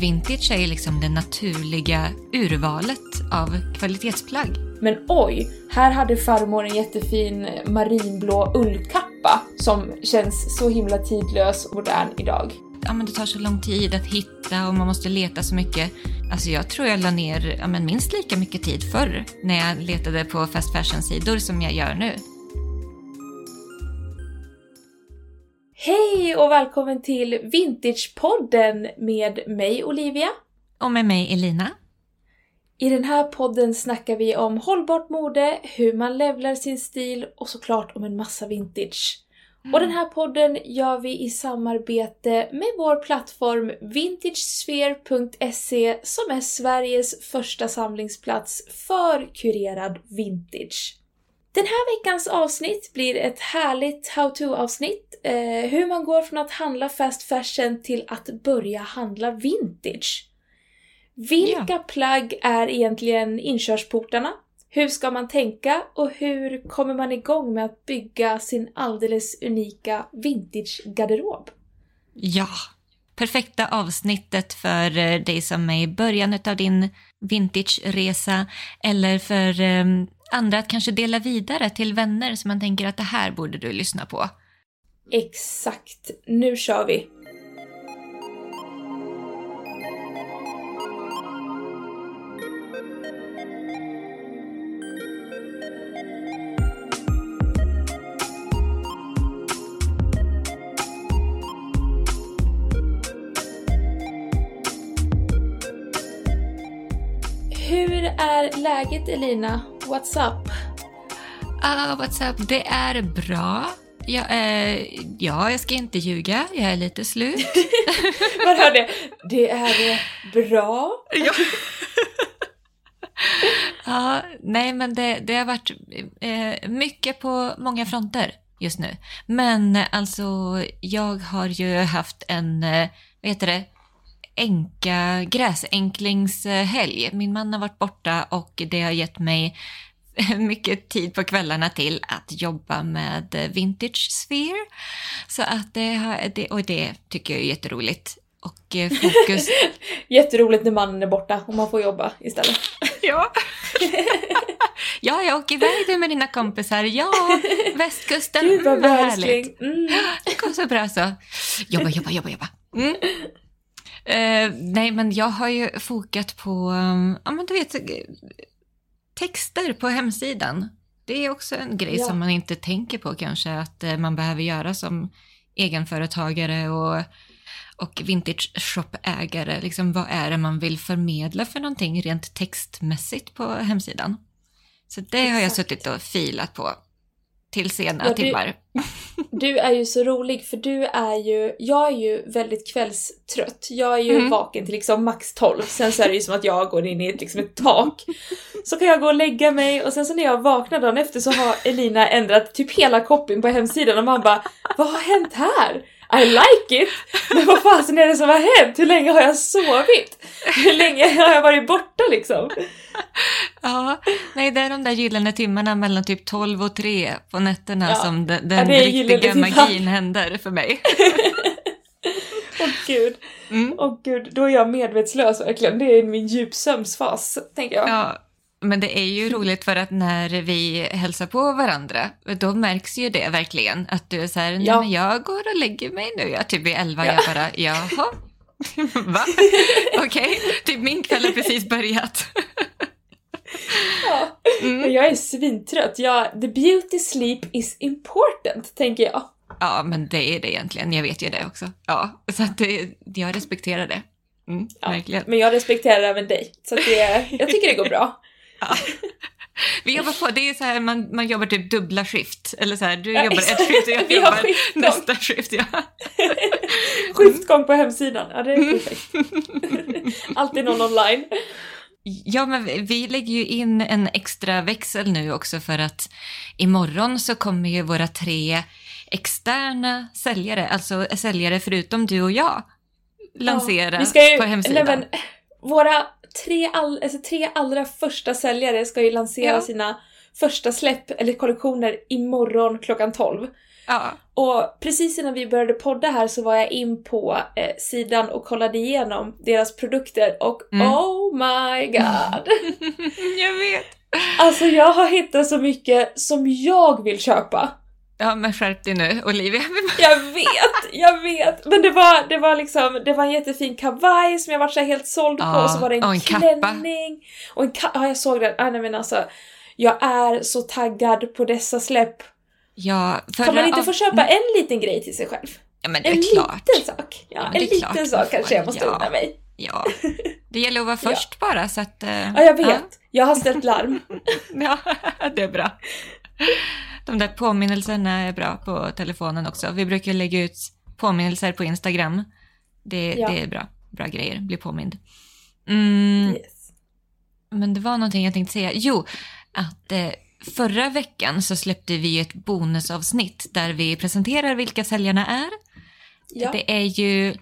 vintage är liksom det naturliga urvalet av kvalitetsplagg. Men oj, här hade farmor en jättefin marinblå ullkappa som känns så himla tidlös och modern idag. Ja, men det tar så lång tid att hitta och man måste leta så mycket. Alltså jag tror jag la ner ja, men minst lika mycket tid förr när jag letade på fast fashion-sidor som jag gör nu. Hej och välkommen till Vintagepodden med mig Olivia. Och med mig Elina. I den här podden snackar vi om hållbart mode, hur man levlar sin stil och såklart om en massa vintage. Och den här podden gör vi i samarbete med vår plattform vintagesphere.se som är Sveriges första samlingsplats för kurerad vintage. Den här veckans avsnitt blir ett härligt how-to-avsnitt. Eh, hur man går från att handla fast fashion till att börja handla vintage. Vilka Ja. plagg är egentligen inkörsportarna? Hur ska man tänka och hur kommer man igång med att bygga sin alldeles unika vintage-garderob? Ja, perfekta avsnittet för eh, dig som är i början av din vintage-resa eller för eh, andra att kanske dela vidare till vänner som man tänker att det här borde du lyssna på. Exakt, nu kör vi! Hur är läget Elina? What's up? Ah, what's up? Det är bra. Jag, eh, ja, jag ska inte ljuga. Jag är lite slut. Man hör det. Det är eh, bra. Ja. ja, nej men det, det har varit eh, mycket på många fronter just nu. Men eh, alltså, jag har ju haft en, eh, vad heter det, enka gräsänklingshelg. Min man har varit borta och det har gett mig mycket tid på kvällarna till att jobba med Vintage Sphere. Så att det, har, det, och det tycker jag är jätteroligt. Och eh, fokus Jätteroligt när mannen är borta och man får jobba istället. Ja. ja, jag åker iväg du med dina kompisar. Ja, västkusten. Gud vad mm, härligt. Mm. Det går så bra så. Jobba, jobba, jobba, jobba. Mm. Eh, nej, men jag har ju fokat på, um, ja men du vet, texter på hemsidan. Det är också en grej Ja. som man inte tänker på kanske att eh, man behöver göra som egenföretagare och, och vintage shop-ägare. Liksom, vad är det man vill förmedla för någonting rent textmässigt på hemsidan? Så det har jag Exakt. suttit och filat på till sena Ja, du- timmar. Du är ju så rolig för du är ju, jag är ju väldigt kvällstrött. Jag är ju Mm. vaken till liksom max 12, sen så är det ju som att jag går in i ett, liksom ett tak. Så kan jag gå och lägga mig och sen så när jag vaknar dagen efter så har Elina ändrat typ hela copyn på hemsidan och man bara Vad har hänt här? I like it! Men vad fasen är det som har hänt? Hur länge har jag sovit? Hur länge har jag varit borta liksom? Ja, nej det är de där gyllene timmarna mellan typ 12 och 3 på nätterna Ja. som den, den riktiga magin händer för mig. Åh gud, Mm. åh gud, då är jag medvetslös verkligen. Det är min djupsömnsfas, tänker jag. Ja, men det är ju roligt för att när vi hälsar på varandra, då märks ju det verkligen. Att du är så här, nej Ja. men jag går och lägger mig nu. Jag typ vid 11, Ja. jag bara, jaha. Va? Okej, typ min kväll har precis börjat. Ja. Mm. Jag är svintrött. Jag, the beauty sleep is important, tänker jag. Ja, men det är det egentligen. Jag vet ju det också. Ja, så att det, jag respekterar det. Mm, Ja. Verkligen. Men jag respekterar även dig. Så att det, jag tycker det går bra. Vi jobbar på, det är så här, man, man jobbar typ dubbla skift. Eller så här, du Ja, jobbar exakt. ett skift och jag jobbar nästa skift. Ja. Skiftgång på hemsidan. Ja, det är perfekt. Alltid någon online. ja, men vi- lägger ju in en extra växel nu också för att imorgon så kommer ju våra tre externa säljare, alltså säljare förutom du och jag, lansera Vi ska ju, på hemsidan. Nej, men, våra tre, all, alltså, tre allra första säljare ska ju lansera Ja. sina första släpp eller kollektioner imorgon klockan 12. Ja. Och precis innan vi började podda här så var jag in på eh, sidan och kollade igenom deras produkter och Mm. oh my god! jag vet. Alltså jag har hittat så mycket som jag vill köpa. Ja, men skärp dig nu, Olivia. Jag vet, jag vet! Men det var, det var liksom, det var en jättefin kavaj som jag var så helt såld på Ja, och så var det en, och en kappa. klänning. Och en kappa. Ja, jag såg den. Ah, nej men alltså, jag är så taggad på dessa släpp. Ja, Kan man inte av- få köpa en liten grej till sig själv? Ja, men det En är klart. liten sak. Ja, Ja, en liten sak kanske jag måste Ja. unna mig. Ja. Det gäller att vara först bara, så att... eh, Ja, jag vet. Jag har ställt larm. Ja, det är bra. De där påminnelserna är bra på telefonen också. Vi brukar lägga ut påminnelser på Instagram. Det, Ja. det är bra. Bra grejer, bli påmind. Mm, Yes. men det var någonting jag tänkte säga. Jo, att eh, förra veckan så släppte vi ett bonusavsnitt där vi presenterar vilka säljarna är. Ja. Det är ju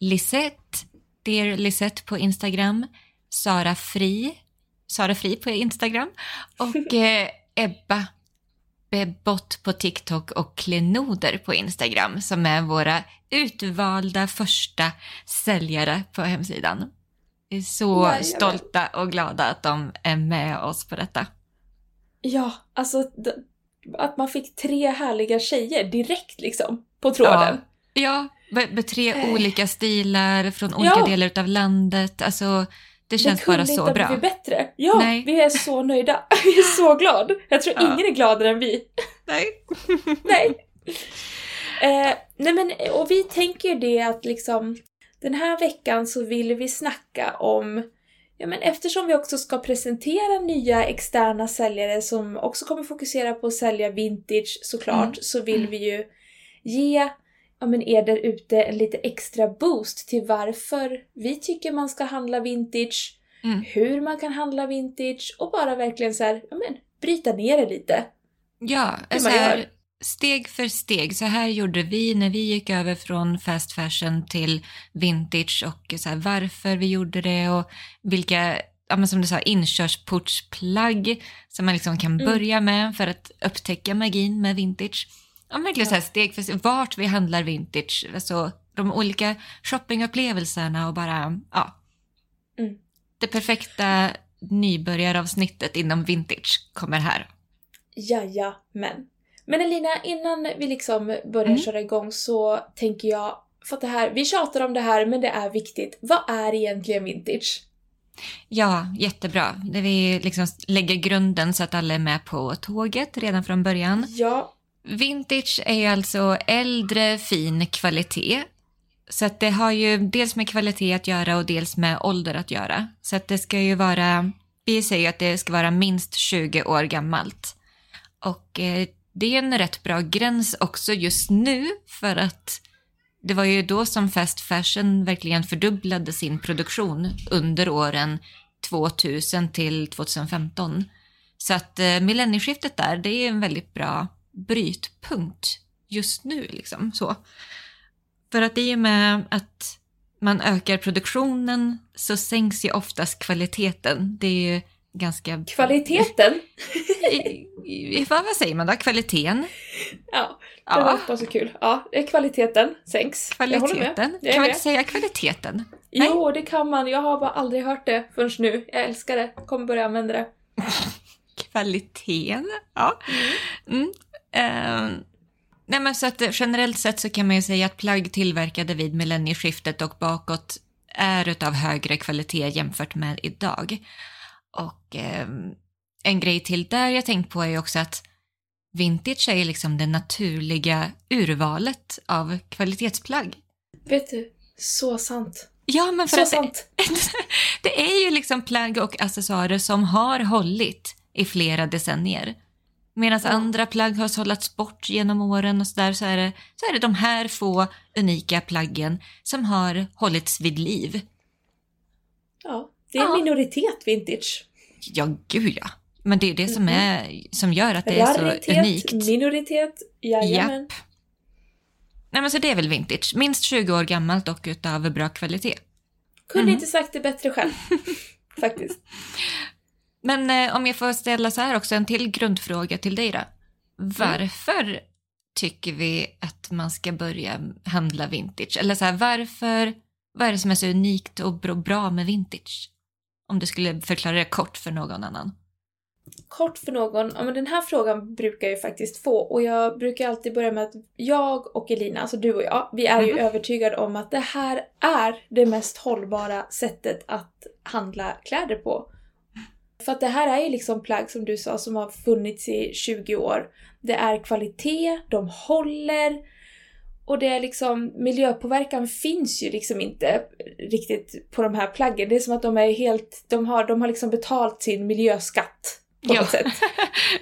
Lisette, Dear Lisette på Instagram, Sara Fri, Sara Fri på Instagram och eh, Ebba Bebot på TikTok och Klenoder på Instagram som är våra utvalda första säljare på hemsidan. Vi är så Jajamän. stolta och glada att de är med oss på detta. Ja, alltså att man fick tre härliga tjejer direkt liksom på tråden. Ja, med, med tre Eh. olika stilar från olika Ja. delar av landet. Alltså, det känns det bara kunde så inte ha bra. blivit bättre. Ja, Nej. vi är så nöjda. Vi är så glada. Jag tror Ja. ingen är gladare än vi. Nej. Nej. Eh, nej men, och vi tänker ju det att liksom den här veckan så vill vi snacka om Ja men eftersom vi också ska presentera nya externa säljare som också kommer fokusera på att sälja vintage såklart Mm. så vill vi ju ge ja, men er där ute en lite extra boost till varför vi tycker man ska handla vintage, Mm. hur man kan handla vintage och bara verkligen så här, ja men bryta ner det lite. Ja, så här, steg för steg. Så här gjorde vi när vi gick över från fast fashion till vintage och så här, varför vi gjorde det och vilka, ja, men som du sa, inkörsportsplagg som man liksom kan Mm. börja med för att upptäcka magin med vintage. Ja, verkligen så här steg för steg, vart vi handlar vintage, alltså de olika shoppingupplevelserna och bara, ja. Mm. Det perfekta nybörjaravsnittet inom vintage kommer här. Jajamän. Men Elina, innan vi liksom börjar Mm. köra igång så tänker jag, för att det här, vi tjatar om det här men det är viktigt. Vad är egentligen vintage? Ja, jättebra. Där vi liksom lägger grunden så att alla är med på tåget redan från början. Ja, Vintage är ju alltså äldre fin kvalitet. Så att det har ju dels med kvalitet att göra och dels med ålder att göra. Så att det ska ju vara, vi säger att det ska vara minst 20 år gammalt. Och eh, det är en rätt bra gräns också just nu för att det var ju då som fast fashion verkligen fördubblade sin produktion under åren 2000 till 2015. Så att eh, millennieskiftet där, det är en väldigt bra brytpunkt just nu. Liksom, så. För att i och med att man ökar produktionen så sänks ju oftast kvaliteten. Det är ju ganska... kvaliteten. I, vad, vad säger man då? Kvaliteten? Ja, det var Ja, bara så kul. Ja, kvaliteten sänks. Kvaliteten. Jag Kan man inte säga kvaliteten? Nej. Jo, det kan man. Jag har bara aldrig hört det förrän nu. Jag älskar det. Kommer börja använda det. Kvaliteten? Ja. Mm. Eh, nej men så att generellt sett så kan man ju säga att plagg tillverkade vid millennieskiftet och bakåt är utav högre kvalitet jämfört med idag. Och eh, en grej till där jag tänkt på är ju också att vintage är liksom det naturliga urvalet av kvalitetsplagg. Vet du? Så sant. Ja, men för Så att sant. det är ju liksom plagg och accessoarer som har hållit i flera decennier. Medan Ja. andra plagg har sållats bort genom åren och sådär så är, det, så är det de här få unika plaggen som har hållits vid liv. Ja, det är en Ja. minoritet vintage. Ja, gud ja. Men det är det som, Mhm. är, som gör att det är så Raritet, unikt. minoritet, jajamän. Nej, men så det är väl vintage. Minst 20 år gammalt och utav bra kvalitet. Kunde Mhm. inte sagt det bättre själv. Faktiskt. Men eh, om jag får ställa så här också en till grundfråga till dig då. Varför tycker vi att man ska börja handla vintage? Eller så här, varför, vad är det som är så unikt och bra med vintage? Om du skulle förklara det kort för någon annan. Kort för någon, ja men den här frågan brukar jag ju faktiskt få och jag brukar alltid börja med att jag och Elina, alltså du och jag, vi är ju mm. övertygade om att det här är det mest hållbara sättet att handla kläder på. För att det här är ju liksom plagg som du sa som har funnits i 20 år. Det är kvalitet, de håller och det är liksom, miljöpåverkan finns ju liksom inte riktigt på de här plaggen. Det är som att de är helt, de har, de har liksom betalt sin miljöskatt på ja. något sätt.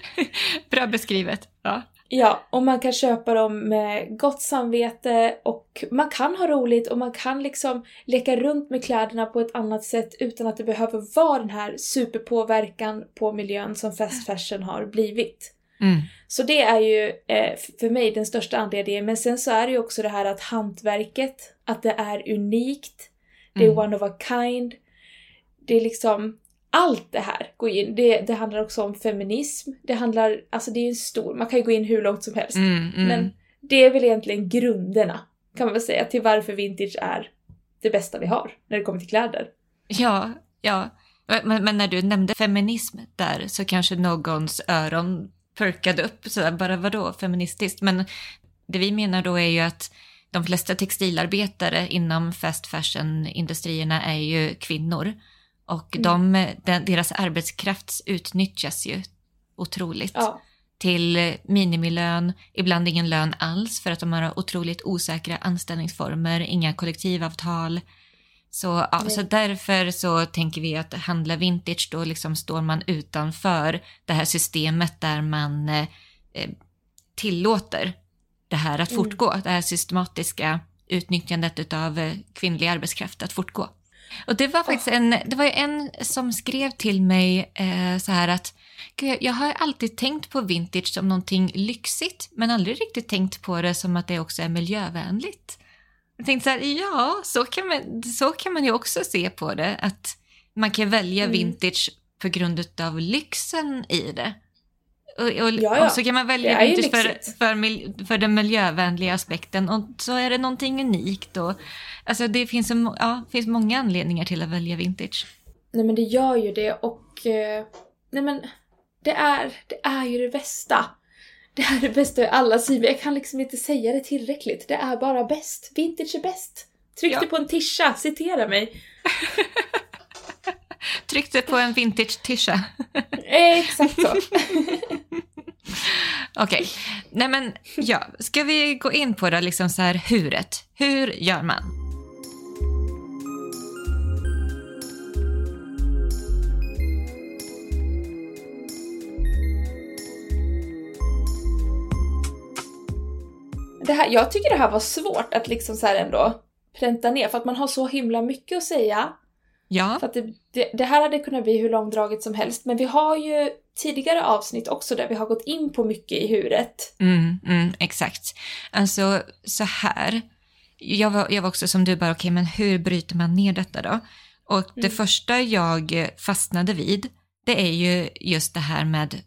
Bra beskrivet. Ja. Ja, och man kan köpa dem med gott samvete och man kan ha roligt och man kan liksom leka runt med kläderna på ett annat sätt utan att det behöver vara den här superpåverkan på miljön som fast fashion har blivit. Mm. Så det är ju eh, för mig den största anledningen. Men sen så är det ju också det här att hantverket, att det är unikt, det är mm. one of a kind. Det är liksom allt det här går in. Det, det handlar också om feminism. Det handlar, alltså det är en stor, man kan ju gå in hur långt som helst. Mm, mm. Men det är väl egentligen grunderna, kan man väl säga, till varför vintage är det bästa vi har när det kommer till kläder. Ja, ja. Men, men när du nämnde feminism där så kanske någons öron perkade upp sådär, bara vadå feministiskt? Men det vi menar då är ju att de flesta textilarbetare inom fast fashion-industrierna är ju kvinnor. Och mm. de, de, deras arbetskraft utnyttjas ju otroligt. Ja. Till minimilön, ibland ingen lön alls för att de har otroligt osäkra anställningsformer, inga kollektivavtal. Så, ja, så därför så tänker vi att handla vintage, då liksom står man utanför det här systemet där man eh, tillåter det här att mm. fortgå, mm. det här systematiska utnyttjandet av kvinnlig arbetskraft att fortgå. Och det var faktiskt en, det var en som skrev till mig eh, så här att jag har alltid tänkt på vintage som någonting lyxigt men aldrig riktigt tänkt på det som att det också är miljövänligt. Jag tänkte så här, ja, så kan, man, så kan man ju också se på det. Att man kan välja mm. vintage på grund av lyxen i det. Och, och, ja, ja. och så kan man välja vintage för, för, för den miljövänliga aspekten och så är det någonting unikt. Och, alltså det finns, en, ja, finns många anledningar till att välja vintage. Nej men det gör ju det och eh, nej men det är, det är ju det bästa det är det bästa i alla sidor. Jag kan liksom inte säga det tillräckligt. Det är bara bäst. Vintage är bäst. Tryckte ja. på en tisha, citera mig. Tryckte på en vintage-tisha. Exakt så. Okej, okay. nej men ja, ska vi gå in på det liksom så här huret? Hur gör man? det här, jag tycker det här var svårt att liksom så ändå pränta ner för att man har så himla mycket att säga. Ja. För att det, det, det, här hade kunnat bli hur långdraget som helst men vi har ju tidigare avsnitt också där vi har gått in på mycket i huret. Mm, mm, exakt. Alltså så här. Jag var, jag var också som du bara, okej okay, men hur bryter man ner detta då? Och det mm. första jag fastnade vid, det är ju just det här med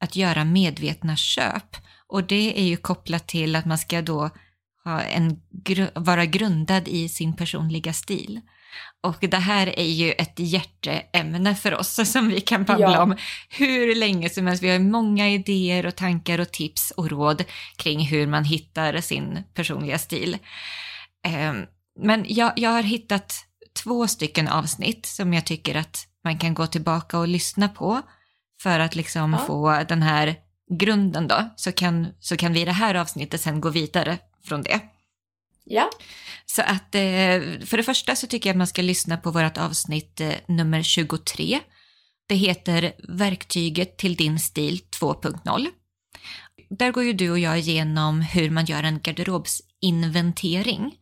att göra medvetna köp. Och det är ju kopplat till att man ska då ha en, vara grundad i sin personliga stil. Och det här är ju ett hjärteämne för oss som vi kan babbla ja. om hur länge som helst. Vi har många idéer och tankar och tips och råd kring hur man hittar sin personliga stil. Ehm, men jag, jag har hittat två stycken avsnitt som jag tycker att man kan gå tillbaka och lyssna på för att liksom ja. få den här grunden då, så kan, så kan vi i det här avsnittet sen gå vidare från det. Ja. Så att eh, för det första så tycker jag att man ska lyssna på vårt avsnitt eh, nummer 23. Det heter Verktyget till din stil 2.0. Där går ju du och jag igenom hur man gör en garderobsinventering.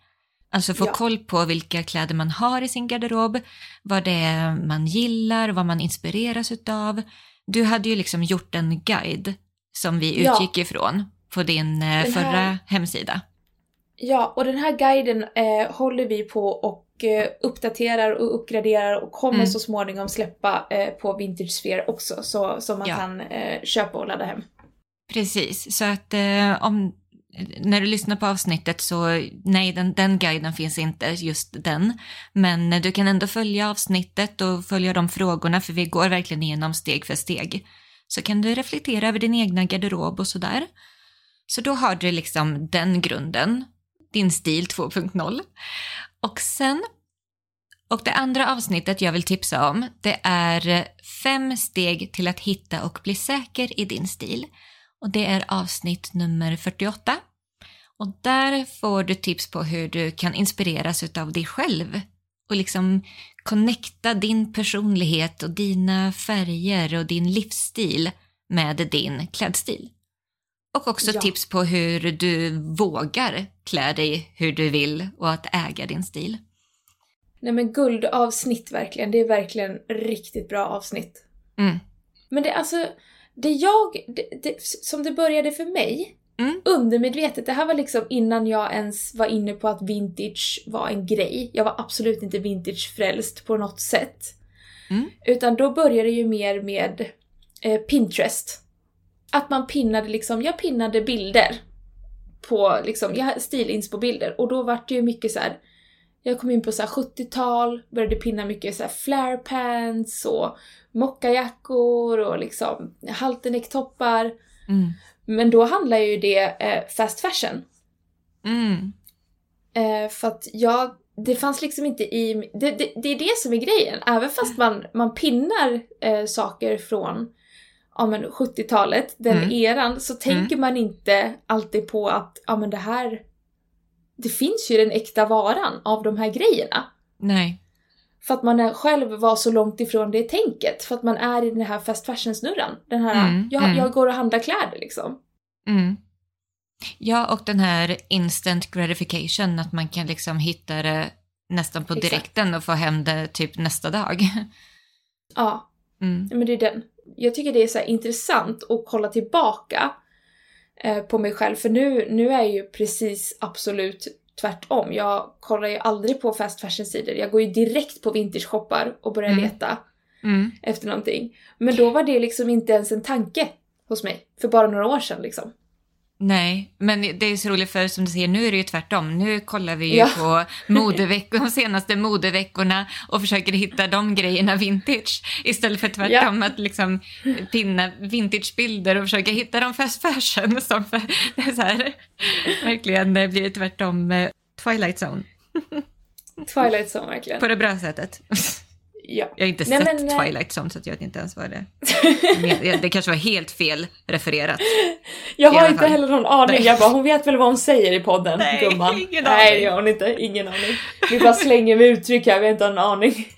Alltså få ja. koll på vilka kläder man har i sin garderob, vad det är man gillar, vad man inspireras utav. Du hade ju liksom gjort en guide som vi utgick ja. ifrån på din eh, här, förra hemsida. Ja, och den här guiden eh, håller vi på och eh, uppdaterar och uppgraderar och kommer mm. så småningom släppa eh, på Vintage Sphere också så, så man ja. kan eh, köpa och ladda hem. Precis, så att eh, om när du lyssnar på avsnittet så nej, den, den guiden finns inte, just den. Men du kan ändå följa avsnittet och följa de frågorna för vi går verkligen igenom steg för steg. Så kan du reflektera över din egna garderob och sådär. Så då har du liksom den grunden, din stil 2.0. Och sen, och det andra avsnittet jag vill tipsa om, det är fem steg till att hitta och bli säker i din stil. Och det är avsnitt nummer 48. Och där får du tips på hur du kan inspireras av dig själv och liksom connecta din personlighet och dina färger och din livsstil med din klädstil. Och också Ja. tips på hur du vågar klä dig hur du vill och att äga din stil. Nej men guldavsnitt verkligen. Det är verkligen riktigt bra avsnitt. Mm. Men det alltså, det jag, det, det, som det började för mig, Mm. undermedvetet, det här var liksom innan jag ens var inne på att vintage var en grej. Jag var absolut inte vintagefrälst på något sätt. Mm. Utan då började det ju mer med eh, Pinterest. Att man pinnade liksom, jag pinnade bilder på liksom, jag stilinspo-bilder och då var det ju mycket så här. Jag kom in på så här 70-tal, började pinna mycket så här flare pants och mockajackor och liksom halternecktoppar. Mm. Men då handlar ju det eh, fast fashion. Mm. Eh, för att jag, det fanns liksom inte i... Det, det, det är det som är grejen. Även fast man, man pinnar eh, saker från ja, men 70-talet, den Mm. eran, så tänker man inte alltid på att ja, men det här... Det finns ju den äkta varan av de här grejerna. Nej. För att man själv var så långt ifrån det tänket. För att man är i den här fast fashion-snurran. Den här, Mm, jag, mm. jag går och handlar kläder liksom. Mm. Ja, och den här instant gratification, att man kan liksom hitta det nästan på Exakt. direkten och få hem det typ nästa dag. Ja, Mm. men det är den. Jag tycker det är så intressant att kolla tillbaka eh, på mig själv. För nu, nu är jag ju precis absolut tvärtom. Jag kollar ju aldrig på fast fashion-sidor. Jag går ju direkt på vintage-shoppar och börjar Mm. leta Mm. efter någonting. Men då var det liksom inte ens en tanke hos mig. För bara några år sedan liksom. Nej, men det är så roligt för som du säger, nu är det ju tvärtom. Nu kollar vi ju Ja. på modeveckor, de senaste modeveckorna och försöker hitta de grejerna vintage istället för tvärtom att liksom pinna vintagebilder och försöka hitta dem fast fashion. Som för, det är så här, verkligen blir tvärtom eh, Twilight Zone Twilight Zone verkligen. på det bra sättet. Ja. Jag har inte Nej, sett men, eh, Twilight Zone så jag vet inte ens vad det är. Det kanske var helt fel refererat. Jag har inte fall. heller någon aning. Nej. Jag bara, hon vet väl vad hon säger i podden, Nej, gumman. ingen Nej, aning. det gör hon inte. Ingen aning. Vi bara slänger med uttryck här, vi har inte en aning.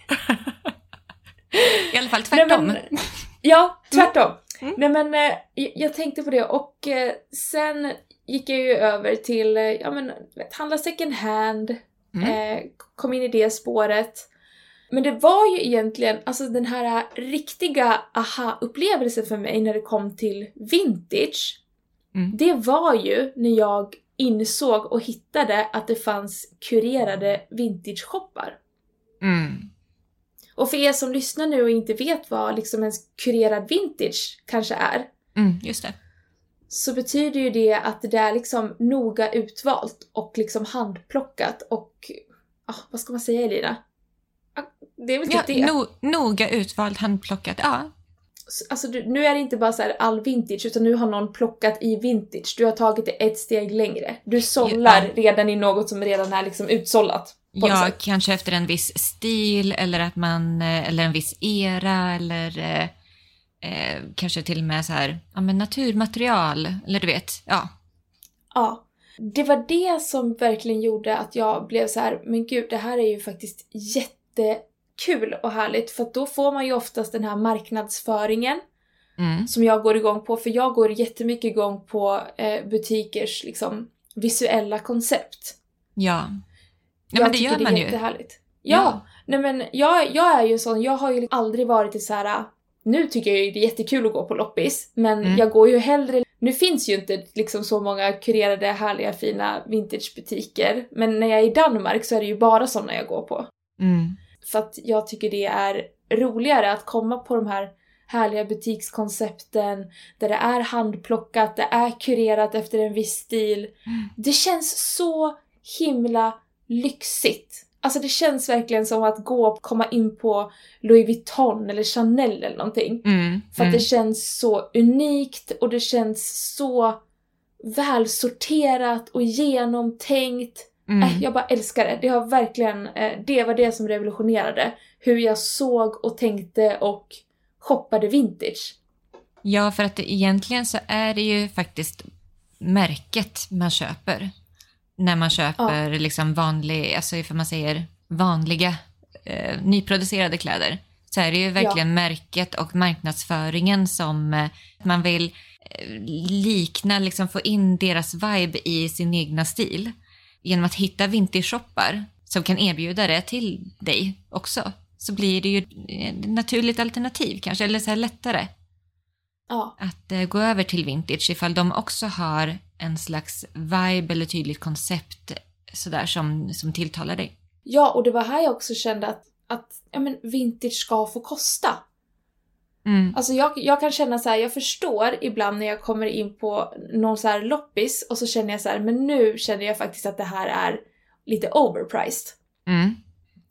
I alla fall tvärtom. Nej, men, ja, tvärtom. Mm. Nej men, eh, jag- tänkte på det och eh, sen gick jag ju över till, ja men, handla second hand. Mm. Eh, kom in i det spåret. Men det var ju egentligen, alltså den här riktiga aha-upplevelsen för mig när det kom till vintage. Mm. Det var ju när jag insåg och hittade att det fanns kurerade vintage-shoppar. Mm. Och för er som lyssnar nu och inte vet vad liksom en kurerad vintage kanske är, Mm, just det. så betyder ju det att det är liksom noga utvalt och liksom handplockat och... ah, vad ska man säga Elina? Det är väl Ja, typ det. no, noga utvalt, handplockat. Ja. Alltså du, nu är det inte bara så all vintage utan nu har någon plockat i vintage. Du har tagit det ett steg längre. Du sållar Ja. redan i något som redan är liksom utsållat. Ja, kanske efter en viss stil eller att man, eh, eller en viss era eller eh, eh, kanske till och med så här, ja men naturmaterial, eller du vet, ja. Ja. Det var det som verkligen gjorde att jag blev så här, men gud det här är ju faktiskt jättekul och härligt för att då får man ju oftast den här marknadsföringen Mm. som jag går igång på, för jag går jättemycket igång på eh, butikers liksom visuella koncept. Ja. Ja, jag men det tycker gör det man är ju. jättehärligt. Ja, nej men jag, jag är ju sån, jag har ju aldrig varit i så här. nu tycker jag ju det är jättekul att gå på loppis, men Mm. jag går ju hellre nu finns ju inte liksom så många kurerade, härliga, fina vintagebutiker. Men när jag är i Danmark så är det ju bara sådana jag går på. Mm. För att jag tycker det är roligare att komma på de här härliga butikskoncepten, där det är handplockat, det är kurerat efter en viss stil. Mm. Det känns så himla lyxigt. Alltså det känns verkligen som att gå och komma in på Louis Vuitton eller Chanel eller någonting. Mm. För att mm. det känns så unikt och det känns så välsorterat och genomtänkt. Mm. Äh, jag bara älskar det. Det har verkligen, eh, det var det som revolutionerade hur jag såg och tänkte och shoppade vintage. Ja, för att egentligen så är det ju faktiskt märket man köper. När man köper liksom vanlig, alltså ifall man säger vanliga eh, nyproducerade kläder. Så är det ju verkligen märket och marknadsföringen som eh, man vill eh, likna, liksom få in deras vibe i sin egna stil. Genom att hitta vintage-shoppar som kan erbjuda det till dig också. Så blir det ju ett naturligt alternativ kanske, eller så här lättare Ja, att eh, gå över till vintage ifall de också har en slags vibe eller tydligt koncept sådär som, som tilltalar dig. ja och det var här jag också kände att, att ja, men vintage ska få kosta. Mm. Alltså jag, jag kan känna så här, jag förstår ibland när jag kommer in på någon så här loppis och så känner jag så här, men nu känner jag faktiskt att det här är lite overpriced. Mm.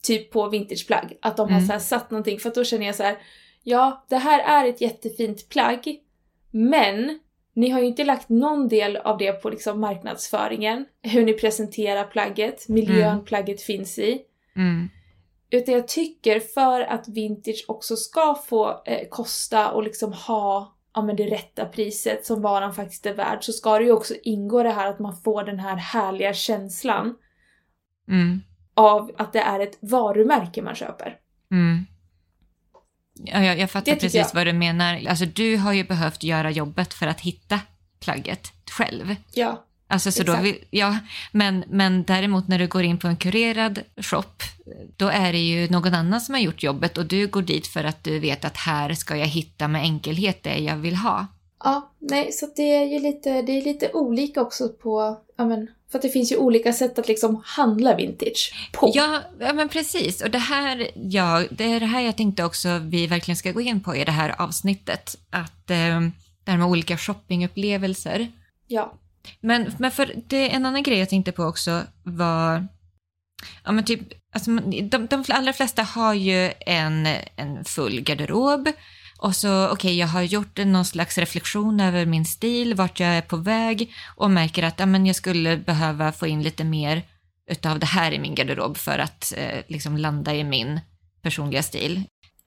Typ på vintageplagg. Att de har Mm. så här satt någonting, för att då känner jag så här, ja det här är ett jättefint plagg, men ni har ju inte lagt någon del av det på liksom marknadsföringen, hur ni presenterar plagget, miljön Mm. plagget finns i. Mm. Utan jag tycker för att vintage också ska få eh, kosta och liksom ha ja, men det rätta priset som varan faktiskt är värd så ska det ju också ingå det här att man får den här härliga känslan Mm. av att det är ett varumärke man köper. Mm. Ja, jag, jag fattar precis jag. vad du menar. Alltså du har ju behövt göra jobbet för att hitta plagget själv. Ja. Alltså, så då vill, ja, men, men däremot när du går in på en kurerad shop, då är det ju någon annan som har gjort jobbet och du går dit för att du vet att här ska jag hitta med enkelhet det jag vill ha. Ja, nej, så det är ju lite, det är lite olika också på, ja men, för att det finns ju olika sätt att liksom handla vintage på. Ja, ja, men precis. Och det här, ja, det är det här jag tänkte också vi verkligen ska gå in på i det här avsnittet. Att eh, det här med olika shoppingupplevelser. Ja. Men, men för det, en annan grej jag tänkte på också var, ja men typ, alltså, de, de allra flesta har ju en, en full garderob och så, okej, jag har gjort någon slags reflektion över min stil, vart jag är på väg och märker att ja, men jag skulle behöva få in lite mer utav det här i min garderob för att eh, liksom landa i min personliga stil.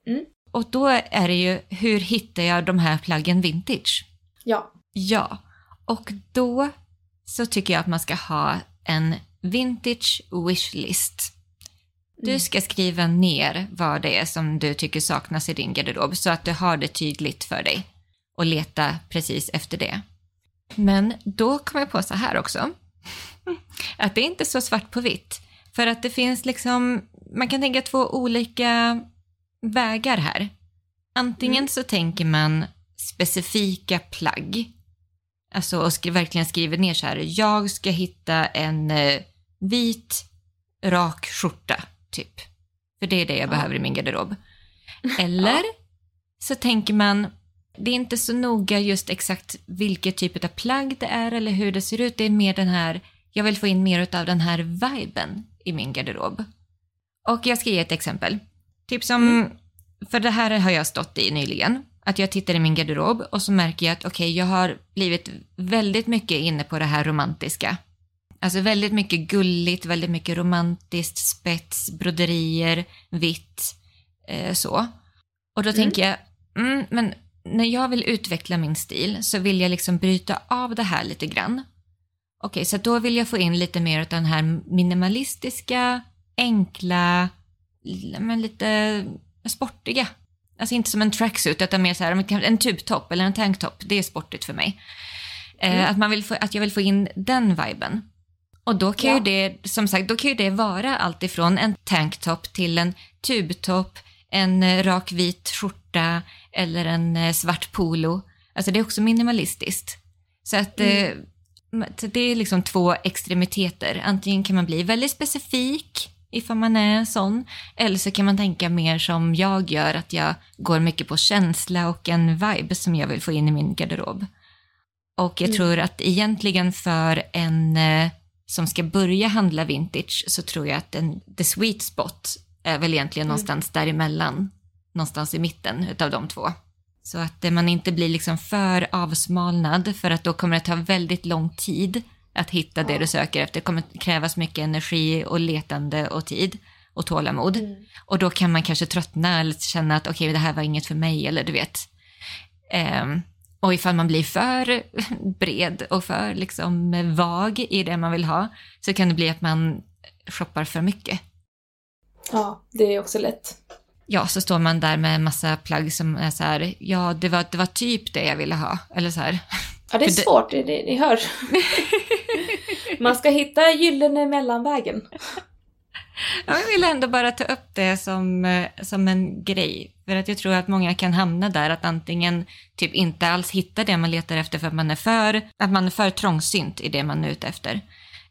Mm. Och då är det ju, hur hittar jag de här plaggen vintage? Ja. Ja, och då så tycker jag att man ska ha en vintage wishlist. Du Mm. ska skriva ner vad det är som du tycker saknas i din garderob så att du har det tydligt för dig och leta precis efter det. Men då kom jag på så här också, att det är inte så svart på vitt. För att det finns liksom, man kan tänka två olika vägar här. Antingen Mm. så tänker man specifika plagg. Alltså och skri- verkligen skriver ner så här, jag ska hitta en eh, vit rak skjorta, typ. För det är det jag Ja. behöver i min garderob. Eller så tänker man, det är inte så noga just exakt vilket typ av plagg det är eller hur det ser ut. Det är mer den här, jag vill få in mer av den här viben i min garderob. Och jag ska ge ett exempel. Typ som, för det här har jag stått i nyligen. Att jag tittar i min garderob och så märker jag att okej, jag har blivit väldigt mycket inne på det här romantiska. Alltså väldigt mycket gulligt, väldigt mycket romantiskt, spets, broderier, vitt, eh, så. Och då Mm. tänker jag, mm, men när jag vill utveckla min stil så vill jag liksom bryta av det här lite grann. Okej, så då vill jag få in lite mer av den här minimalistiska, enkla, men lite sportiga. Alltså inte som en tracksuit, utan mer så här, en tubtopp eller en tanktopp, det är sportigt för mig. Eh, Mm. att, man vill få, att jag vill få in den viben. Och då kan Ja. ju det, som sagt, då kan ju det vara allt ifrån en tanktopp till en tubtopp, en eh, rak vit skjorta eller en eh, svart polo. Alltså det är också minimalistiskt. Så att Mm. eh, så det är liksom två extremiteter. Antingen kan man bli väldigt specifik ifall man är sån. Eller så kan man tänka mer som jag gör, att jag går mycket på känsla och en vibe som jag vill få in i min garderob. Och jag Mm. tror att egentligen för en eh, som ska börja handla vintage så tror jag att en, the sweet spot är väl egentligen Mm. någonstans däremellan. Någonstans i mitten utav de två. Så att eh, man inte blir liksom för avsmalnad för att då kommer det ta väldigt lång tid att hitta det du söker efter. Det kommer krävas mycket energi och letande och tid och tålamod. Mm. Och då kan man kanske tröttna eller känna att okej, det här var inget för mig eller du vet. Ehm, och ifall man blir för bred och för liksom vag i det man vill ha så kan det bli att man shoppar för mycket. Ja, det är också lätt. Ja, så står man där med en massa plagg som är så här, ja, det var, det var typ det jag ville ha. Eller så här. Ja, det är För svårt, det, det, ni hör. Man ska hitta gyllene mellanvägen. Ja, Jag vill ändå bara ta upp det som, eh, som en grej. För att jag tror att många kan hamna där att antingen typ inte alls hittar det man letar efter för att man är för, att man är för trångsynt i det man är ute efter.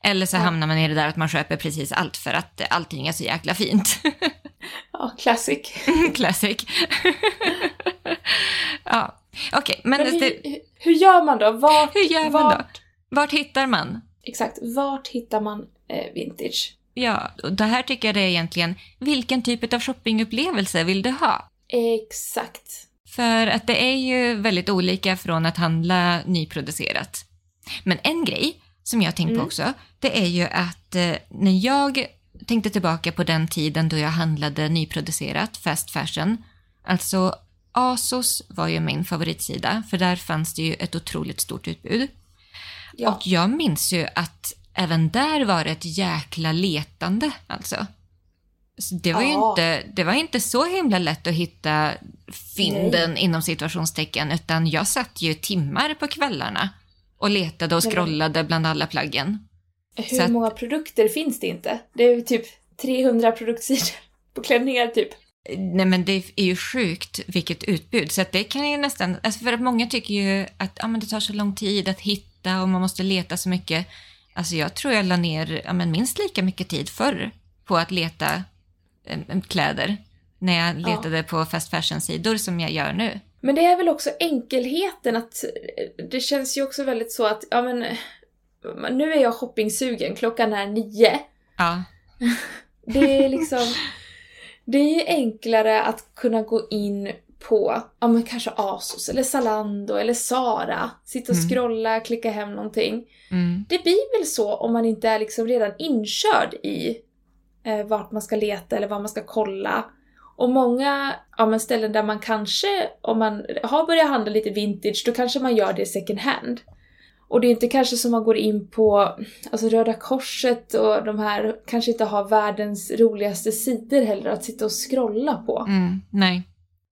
Eller så Ja. hamnar man i det där att man köper precis allt för att eh, allting är så jäkla fint. Ja, classic. Classic. ja, okej. men Men det, hur, hur gör man då? Vart, hur gör man då? vart, Vart hittar man? Exakt, vart hittar man eh, vintage? Ja, och det här tycker jag det är egentligen, vilken typ av shoppingupplevelse vill du ha? Exakt. För att det är ju väldigt olika från att handla nyproducerat. Men en grej som jag tänkt på Mm. också, det är ju att eh, när jag tänkte tillbaka på den tiden då jag handlade nyproducerat, fast fashion, alltså ASOS var ju min favoritsida, för där fanns det ju ett otroligt stort utbud. Ja. Och jag minns ju att även där var det ett jäkla letande alltså. Så det var ju Ja. inte, det var inte så himla lätt att hitta fynden inom situationstecken utan jag satt ju timmar på kvällarna och letade och scrollade bland alla plaggen. Hur att- många produkter finns det inte? Det är typ 300 produktsidor på klänningar typ. Nej men det är ju sjukt vilket utbud så att det kan ju nästan, alltså för att många tycker ju att ja, men det tar så lång tid att hitta och man måste leta så mycket. Alltså jag tror jag la ner ja, men minst lika mycket tid förr på att leta eh, kläder när jag Ja. letade på fast fashion-sidor som jag gör nu. Men det är väl också enkelheten att det känns ju också väldigt så att, ja men nu är jag shoppingsugen, klockan är nio. Ja, Det är liksom, det är ju enklare att kunna gå in på, ja men kanske Asos eller Zalando eller Zara, sitta och Mm. scrolla, klicka hem någonting. mm, Det blir väl så om man inte är liksom redan inkörd i eh, vart man ska leta eller vad man ska kolla. Och många ja, men ställen där man kanske, om man har börjat handla lite vintage, då kanske man gör det second hand. Och det är inte kanske som man går in på alltså Röda Korset och de här kanske inte har världens roligaste sidor heller att sitta och scrolla på. mm, nej,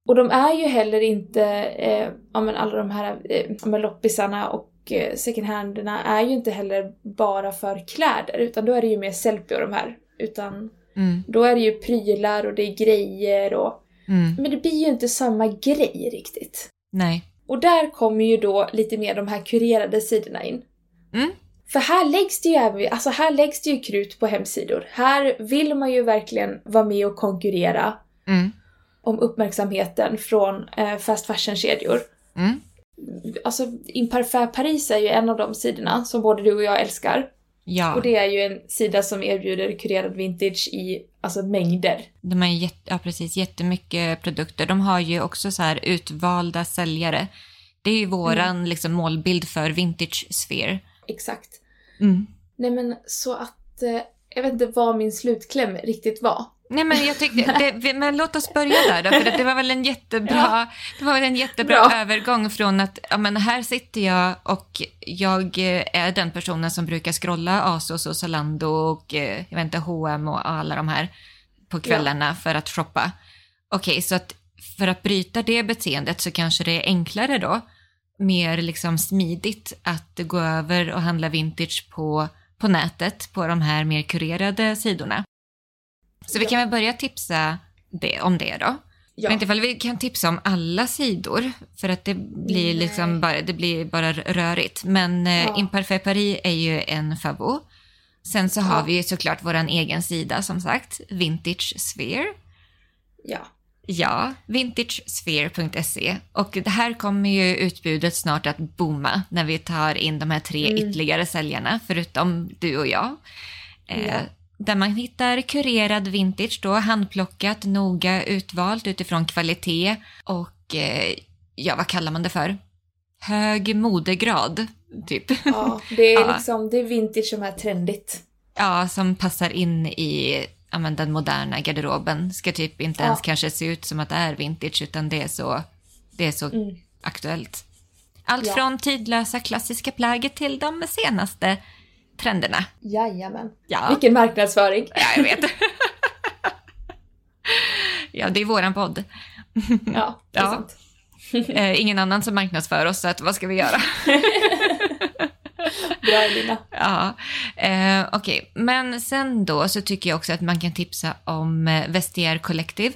Och de är ju heller inte, eh, ja men alla de här eh, loppisarna och eh, second handerna är ju inte heller bara för kläder utan då är det ju mer selfie och de här. Utan mm, då är det ju prylar och det är grejer och... mm, Men det blir ju inte samma grej riktigt. nej, Och där kommer ju då lite mer de här kurerade sidorna in. mm, För här läggs det ju även, alltså här läggs det ju krut på hemsidor. Här vill man ju verkligen vara med och konkurrera mm, om uppmärksamheten från eh, fast fashion-kedjor. mm, Alltså Imparfait Paris är ju en av de sidorna som både du och jag älskar. ja. Och det är ju en sida som erbjuder kurerad vintage i alltså mängder. De har jätte, ja, precis, jättemycket produkter. De har ju också så här utvalda säljare. Det är ju våran liksom, målbild för vintage sphere. Exakt. Mm. Nej men så att, eh, jag vet inte vad min slutkläm riktigt var. Nej men jag tyckte, det, men låt oss börja där då, för det var väl en jättebra, Ja. det var väl en jättebra Bra. övergång från att, ja men här sitter jag och jag eh, är den personen som brukar scrolla Asos och Zalando och eh, jag vet inte, H&M och alla de här på kvällarna för att shoppa. Okej, så att för att bryta det beteendet så kanske det är enklare då, mer liksom smidigt att gå över och handla vintage på, på nätet, på de här mer kurerade sidorna. Så vi kan väl börja tipsa det, om det då. Ja. vet inte ifall vi kan tipsa om alla sidor, för att det blir liksom bara, det blir bara rörigt. Men eh, Ja. Imparfait Paris är ju en favvo. Sen så har Ja. vi ju såklart vår egen sida som sagt, Vintage Sphere. Ja. Ja, vintagesphere.se. Och det här kommer ju utbudet snart att booma när vi tar in de här tre Mm. ytterligare säljarna, förutom du och jag. Eh, Ja. Där man hittar kurerad vintage då, handplockat, noga utvalt utifrån kvalitet och, eh, ja vad kallar man det för? Hög modegrad, typ. ja, det är Ja. liksom, det är vintage som är trendigt. Ja, som passar in i ja, men den moderna garderoben. Ska typ inte Ja. ens kanske se ut som att det är vintage utan det är så, det är så Mm. aktuellt. Allt från tidlösa klassiska plagg till de senaste trenderna. Jajamän. Ja, Vilken marknadsföring. ja jag vet. ja, det är våran podd. Ja, det är Ja. sant. Eh, ingen annan som marknadsför oss, så att, vad ska vi göra? Bra Elina. Ja, eh, okej. Men sen då så tycker jag också att man kan tipsa om eh, Vestiaire Collective.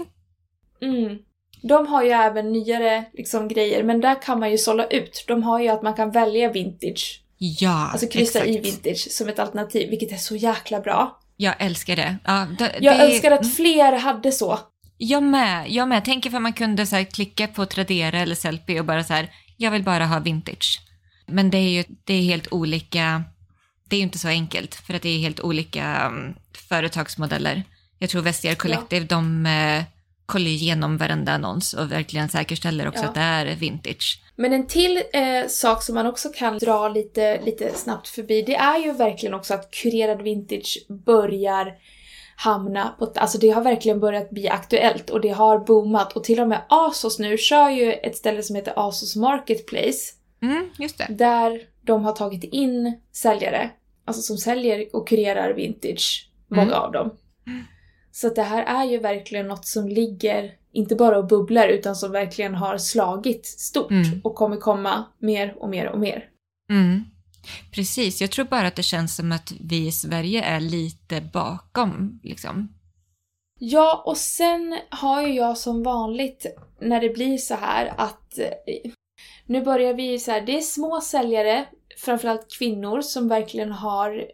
Mm. De har ju även nyare liksom, grejer, men där kan man ju sålla ut. De har ju att man kan välja vintage, Ja, alltså kryssa i exakt. vintage som ett alternativ, vilket är så jäkla bra. Jag älskar det. Ja, det Jag det, önskar att fler hade så. Jag med, jag med. Tänk ifall man kunde så klicka på Tradera eller Sellpy och bara så här, jag vill bara ha vintage. Men det är ju det är helt olika, det är ju inte så enkelt för att det är helt olika um, företagsmodeller. Jag tror Vestiaire Collective, de uh, kollar igenom varenda annons och verkligen säkerställer också Ja. att det är vintage. Men en till eh, sak som man också kan dra lite, lite snabbt förbi, det är ju verkligen också att kurerad vintage börjar hamna på... Alltså det har verkligen börjat bli aktuellt och det har boomat och till och med Asos nu kör ju ett ställe som heter Asos Marketplace Mm, just det. där de har tagit in säljare, alltså som säljer och kurerar vintage, många Mm. av dem. Så det här är ju verkligen något som ligger, inte bara och bubblar, utan som verkligen har slagit stort Mm. och kommer komma mer och mer och mer. Mm. Precis, jag tror bara att det känns som att vi i Sverige är lite bakom. Liksom. Ja, och sen har ju jag som vanligt när det blir så här att eh, nu börjar vi så här, det är små säljare, framförallt kvinnor, som verkligen har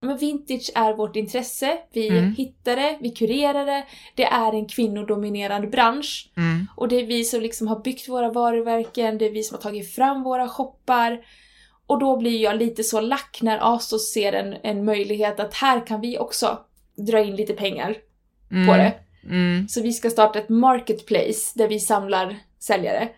men vintage är vårt intresse. Vi Mm. hittar det, vi kurerar det. Det är en kvinnodominerad bransch. Mm. Och det är vi som liksom har byggt våra varumärken, det är vi som har tagit fram våra shoppar. Och då blir jag lite så lack när Asos ser en, en möjlighet att här kan vi också dra in lite pengar Mm. på det. Mm. Så vi ska starta ett marketplace där vi samlar säljare.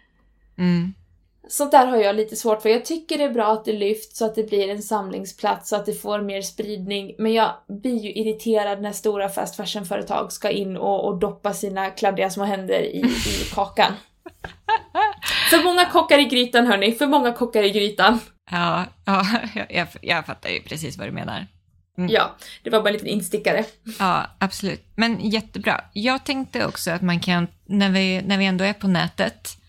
Sånt där har jag lite svårt för. Jag tycker det är bra att det lyfts så att det blir en samlingsplats så att det får mer spridning. Men jag blir ju irriterad när stora fast fashion-företag ska in och, och doppa sina kladdiga små händer i, i kakan. För många kockar i grytan hörni, för många kockar i grytan. Ja, ja jag, jag, jag fattar ju precis vad du menar. Mm. Ja, det var bara en liten instickare. Ja, absolut. Men jättebra. Jag tänkte också att man kan, när vi, när vi ändå är på nätet,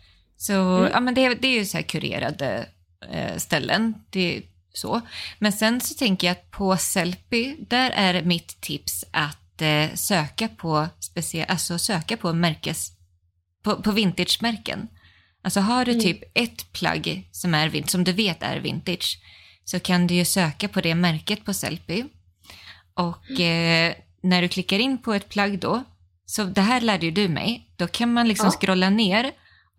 så, Mm. ja men det, det är ju så här kurerade eh, ställen, det så. Men sen så tänker jag att på Sellpy, där är mitt tips att eh, söka på speciell, alltså söka på märkes, på, på vintage-märken. Alltså har du Mm. typ ett plagg som, är, som du vet är vintage, så kan du ju söka på det märket på Sellpy. Och eh, när du klickar in på ett plagg då, så det här lärde ju du mig, då kan man liksom Ja. scrolla ner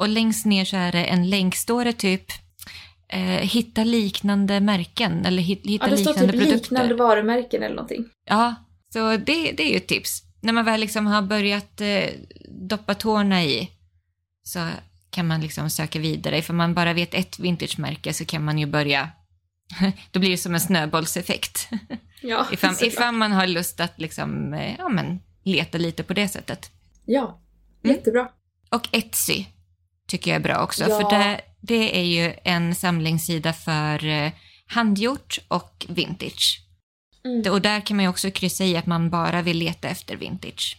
och längst ner så är det en länk, står det typ eh, hitta liknande märken eller hit, hitta Ja, det står liknande typ produkter. liknande varumärken eller någonting. Ja, så det, det är ju ett tips. När man väl liksom har börjat eh, doppa tårna i så kan man liksom söka vidare. Ifall man bara vet ett vintagemärke så kan man ju börja, då blir det som en snöbollseffekt. Ja, Ifall, ifall man har lust att liksom, eh, ja, men, leta lite på det sättet. Ja, Mm. jättebra. Och Etsy tycker jag är bra också, Ja. för det, det är ju en samlingssida för eh, handgjort och vintage. Mm. Och där kan man ju också kryssa i att man bara vill leta efter vintage.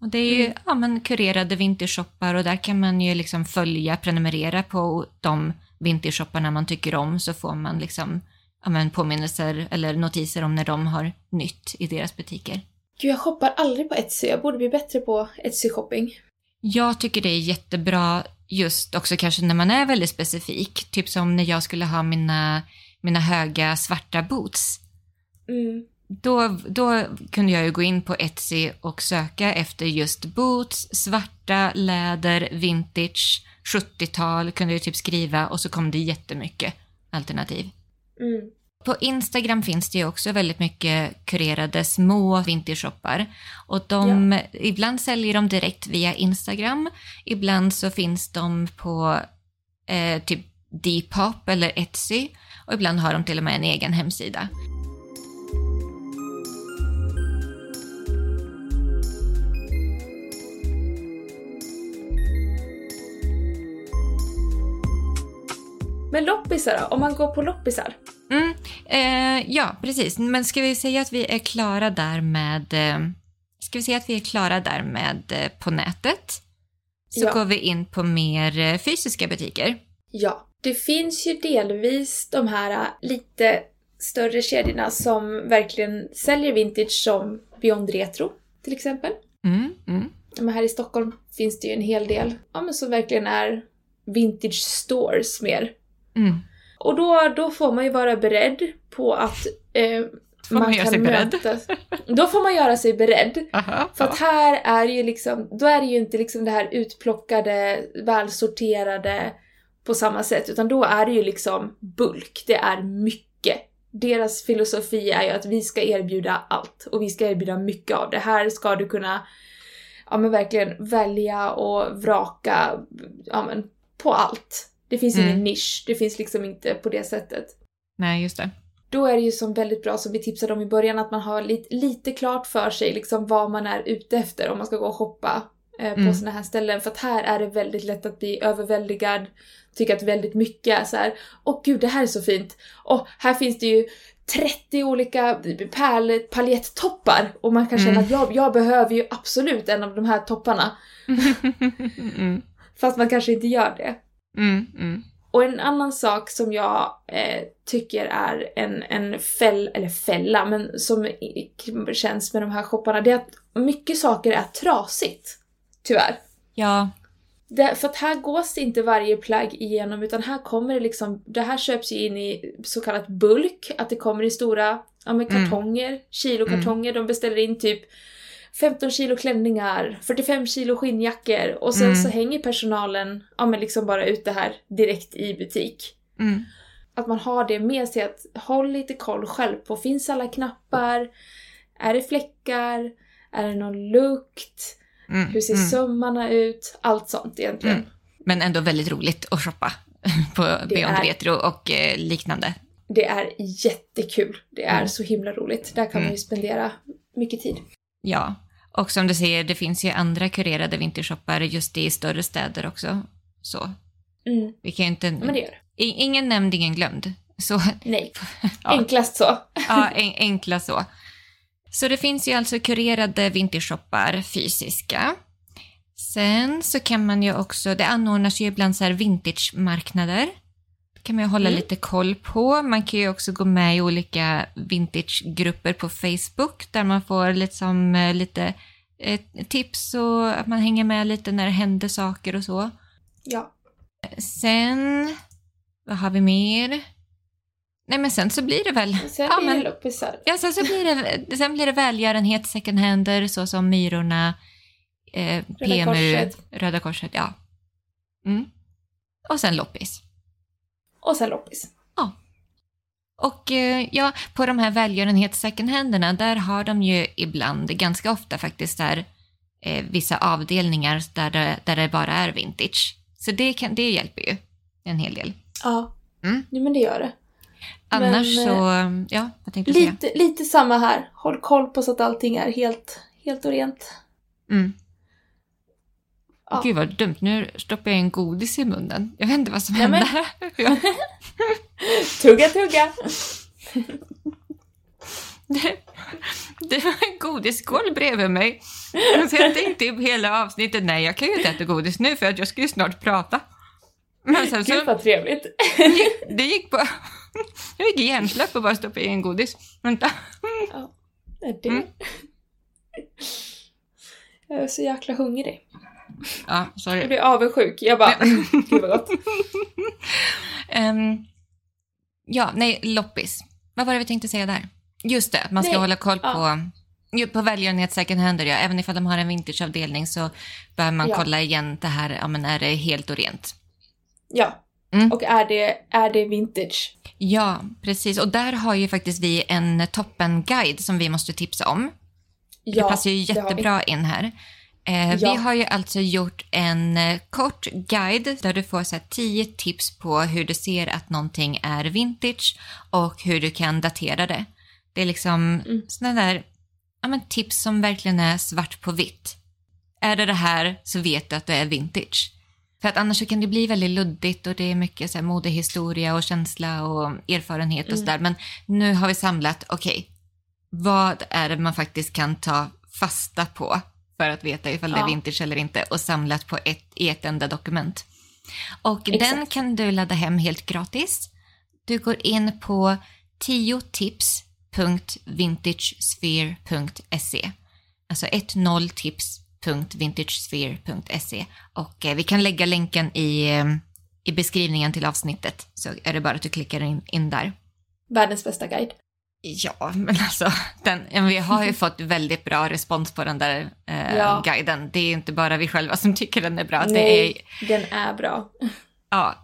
Och det är ju Mm. ja, men kurerade vintage-shoppar och där kan man ju liksom följa, prenumerera på de vintage-shopparna man tycker om så får man liksom ja, men påminnelser eller notiser om när de har nytt i deras butiker. Gud, jag shoppar aldrig på Etsy. Jag borde bli bättre på Etsy-shopping. Jag tycker det är jättebra just också kanske när man är väldigt specifik. Typ som när jag skulle ha mina, mina höga svarta boots. Mm. då, då kunde jag ju gå in på Etsy och söka efter just boots, svarta, läder, vintage, 70-tal kunde jag typ skriva och så kom det jättemycket alternativ. Mm. På Instagram finns det ju också väldigt mycket kurerade små vintage-shoppar. Och de, ibland säljer de direkt via Instagram, ibland så finns de på eh, typ Depop eller Etsy och ibland har de till och med en egen hemsida. Men loppisar då? Om man går på loppisar? Mm, eh, ja, precis. Men ska vi säga att vi är klara där med... Eh, ska vi säga att vi är klara där med eh, på nätet? Så Ja. går vi in på mer eh, fysiska butiker. Ja. Det finns ju delvis de här äh, lite större kedjorna som verkligen säljer vintage som Beyond Retro till exempel. Mm, mm, Men här i Stockholm finns det ju en hel del ja, men som verkligen är vintage stores mer. Mm. Och då, då får man ju vara beredd på att eh, Får man göra sig beredd? Då får man göra sig beredd. Aha, För att här är ju liksom, då är det ju inte liksom det här utplockade, välsorterade på samma sätt, utan då är det ju liksom bulk, det är mycket. Deras filosofi är ju att vi ska erbjuda allt och vi ska erbjuda mycket av det. Här ska du kunna, ja men verkligen välja och vraka, ja men på allt. Det finns Mm. ingen nisch, det finns liksom inte på det sättet. Nej, just det. Då är det ju som väldigt bra, som vi tipsade om i början, att man har lite, lite klart för sig liksom vad man är ute efter om man ska gå och shoppa eh, på Mm. såna här ställen. För att här är det väldigt lätt att bli överväldigad, tycka att väldigt mycket är så här. åh gud det här är så fint. Och här finns det ju 30 olika pärl, paljettoppar och man kan känna Mm. att jag, jag behöver ju absolut en av de här topparna. mm, Fast man kanske inte gör det. Mm, mm. Och en annan sak som jag eh, tycker är en, en fäll, eller fälla, men som känns med de här shopparna, det är att mycket saker är trasigt. Tyvärr. Ja, Det, för att här gås det inte varje plagg igenom, utan här kommer det liksom, det här köps ju in i så kallat bulk, att det kommer i stora ja, men Mm. kartonger, kilokartonger, de beställer in typ 15 kilo klänningar, 45 kilo skinnjackor och sen Mm. så hänger personalen ja, men liksom bara ut det här direkt i butik. mm, Att man har det med sig att håll lite koll själv på, finns alla knappar? Är det fläckar? Är det någon lukt? mm, Hur ser mm. sömmarna ut? Allt sånt egentligen. Mm. Men ändå väldigt roligt att shoppa på Beyond är- Retro och eh, liknande. Det är jättekul. Det är Mm. så himla roligt. Där kan Mm. man ju spendera mycket tid. Ja, och som du säger, det finns ju andra kurerade vintershoppar just i större städer också. Så Mm. vi kan ju inte... Men det gör Ingen nämnd, ingen glömd. Så Nej. Ja. Enklast så. ja, en, enkla så. Så det finns ju alltså kurerade vintershoppar fysiska. Sen så kan man ju också, det anordnas ju ibland så här vintagemarknader. Kan man hålla Mm. lite koll på. Man kan ju också gå med i olika vintagegrupper på Facebook där man får liksom eh, lite eh, tips och att man hänger med lite när det händer saker och så. Ja. Sen, vad har vi mer? Nej men sen så blir det väl... Sen Ja, blir men- det loppisar. Ja, sen, så blir det, sen blir det välgörenhet, second hander, såsom Myrorna, eh, PMU, Korset. Röda Korset, ja. Mm. Och sen loppis. Och sen loppis. Och eh, ja, på de här välgörenhets second handerna, där har de ju ibland, ganska ofta faktiskt, där, eh, vissa avdelningar där det, där det bara är vintage. Så det, kan, det hjälper ju en hel del. Ja. Mm. Jo, men det gör det. Annars Men, så, ja, vad tänkte du säga? Lite, lite samma här. Håll koll på så att allting är helt, helt och rent. Mm. Ja. Gud vad dumt, nu stoppar jag in godis i munnen. Jag vet inte vad som Nej, men- hände. Ja. Tugga, tugga! Det, det var en godisskål bredvid mig. Så jag tänkte i hela avsnittet, nej jag kan ju inte äta godis nu för att jag ska ju snart prata. Men sen Gud så, vad trevligt. det gick på... Jag gick hjärnsläpp och bara stoppade in godis. Vänta. Nej, det... Mm. Jag är så jäkla hungrig. Ja, Jag sorry. blir avundsjuk. Jag bara, gud vad gott. Ehm, ja, nej, loppis. Vad var det vi tänkte säga där? Just det, man ska Nej, hålla koll ja. på, ju, på välgörenhet second hander. Ja. Även ifall de har en vintageavdelning så behöver man Ja. kolla igen det här, ja men är det helt och rent? Ja. Mm. Och är det, är det vintage? Ja, precis. Och där har ju faktiskt vi en toppenguide som vi måste tipsa om. Ja, det passar ju jättebra in här. Eh, Ja. Vi har ju alltså gjort en eh, kort guide där du får så här, tio tips på hur du ser att någonting är vintage och hur du kan datera det. Det är liksom Mm. sådana där ja, men tips som verkligen är svart på vitt. Är det det här så vet du att det är vintage. För att annars kan det bli väldigt luddigt och det är mycket så här modehistoria och känsla och erfarenhet och Mm. sådär. Men nu har vi samlat, okej, vad är det man faktiskt kan ta fasta på för att veta ifall det är Ja. vintage eller inte och samlat på ett, i ett enda dokument. Och Exakt. den kan du ladda hem helt gratis. Du går in på 10tips.vintagesphere.se Alltså 10tips.vintagesphere.se och eh, vi kan lägga länken i, eh, i beskrivningen till avsnittet så är det bara att du klickar in, in där. Världens bästa guide. Ja, men alltså, den, vi har ju fått väldigt bra respons på den där eh, Ja. guiden. Det är inte bara vi själva som tycker den är bra. Det är, Nej, den är bra. ja,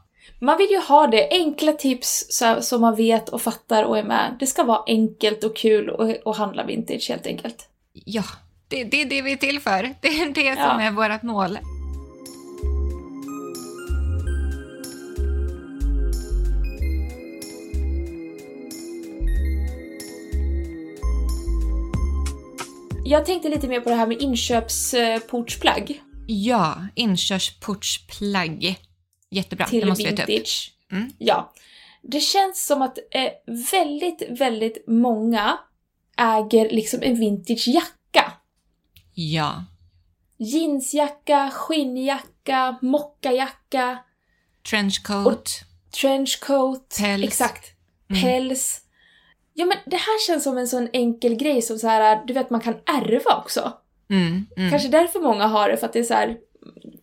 Man vill ju ha det, enkla tips så, så man vet och fattar och är med. Det ska vara enkelt och kul och, och handla vintage helt enkelt. ja det, det är det vi är till för. Det är det som Ja. är vårt mål. Jag tänkte lite mer på det här med inköpsportsplagg Ja, inkörsportsplagg. Jättebra, det till måste vi ta upp. vintage. Mm. Ja. Det känns som att eh, väldigt, väldigt många äger liksom en vintagejacka. Ja, Jeansjacka, skinnjacka, mockajacka, trenchcoat. trenchcoat. Päls. Exakt. Mm. Ja men det här känns som en sån enkel grej som så här, du vet man kan ärva också. Mm, mm. Kanske därför många har det, för att det är så här.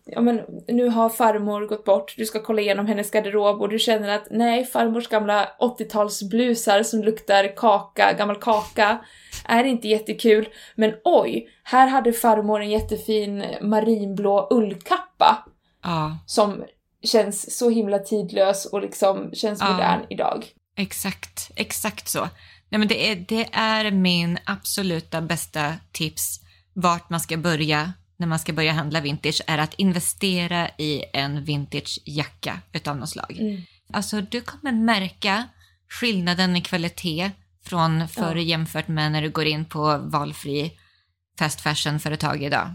Ja men nu har farmor gått bort, du ska kolla igenom hennes garderob och du känner att nej, farmors gamla 80-talsblusar som luktar kaka, gammal kaka, är inte jättekul. Men oj, här hade farmor en jättefin marinblå ullkappa Ja, som känns så himla tidlös och liksom känns Ja. modern idag. Exakt. Exakt så. Nej, men det, är, det är min absoluta bästa tips vart man ska börja när man ska börja handla vintage är att investera i en vintagejacka utav något slag. Mm. Alltså du kommer märka skillnaden i kvalitet från förr Ja. jämfört med när du går in på valfri fast fashion-företag idag.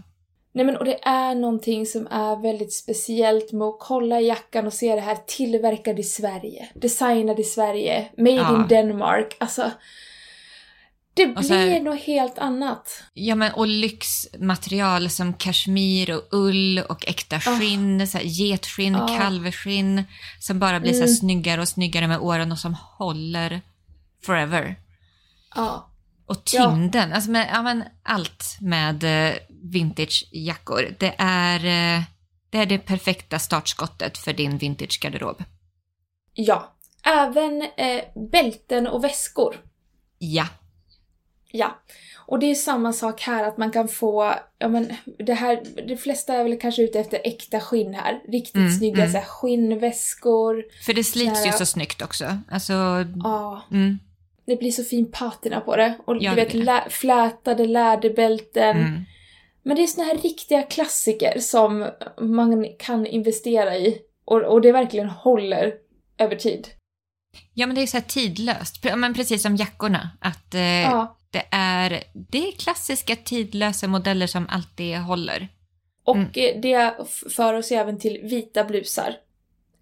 Nej men och det är någonting som är väldigt speciellt med att kolla i jackan och se det här tillverkad i Sverige, designad i Sverige, made Ja. in Denmark. Alltså, det Och så här- blir något helt annat. Ja, men och lyxmaterial som kashmir och ull och äkta Ah. skinn, så här getskinn, Ah. kalvskinn som bara blir så Mm. snyggare och snyggare med åren och som håller forever. Ja. Och Ja. tyngden, alltså med, ja, men allt med eh, vintagejackor. Det är, eh, det är det perfekta startskottet för din vintagegarderob. Ja. Även eh, bälten och väskor. Ja, Ja. Och det är samma sak här, att man kan få, ja men det här, de flesta är väl kanske ute efter äkta skinn här. Riktigt Mm, snygga mm. Så här, skinnväskor. för det slits Så ju här- så snyggt också. Alltså, Ja. mm, Det blir så fin patina på det. Och Ja, du vet, lä- flätade läderbälten. mm. Men det är såna här riktiga klassiker som man kan investera i. Och, och det verkligen håller över tid. Ja, men det är så här tidlöst. Men precis som jackorna. Att eh, Ja. det, är, det är klassiska tidlösa modeller som alltid håller. Och Mm. eh, det för oss även till vita blusar.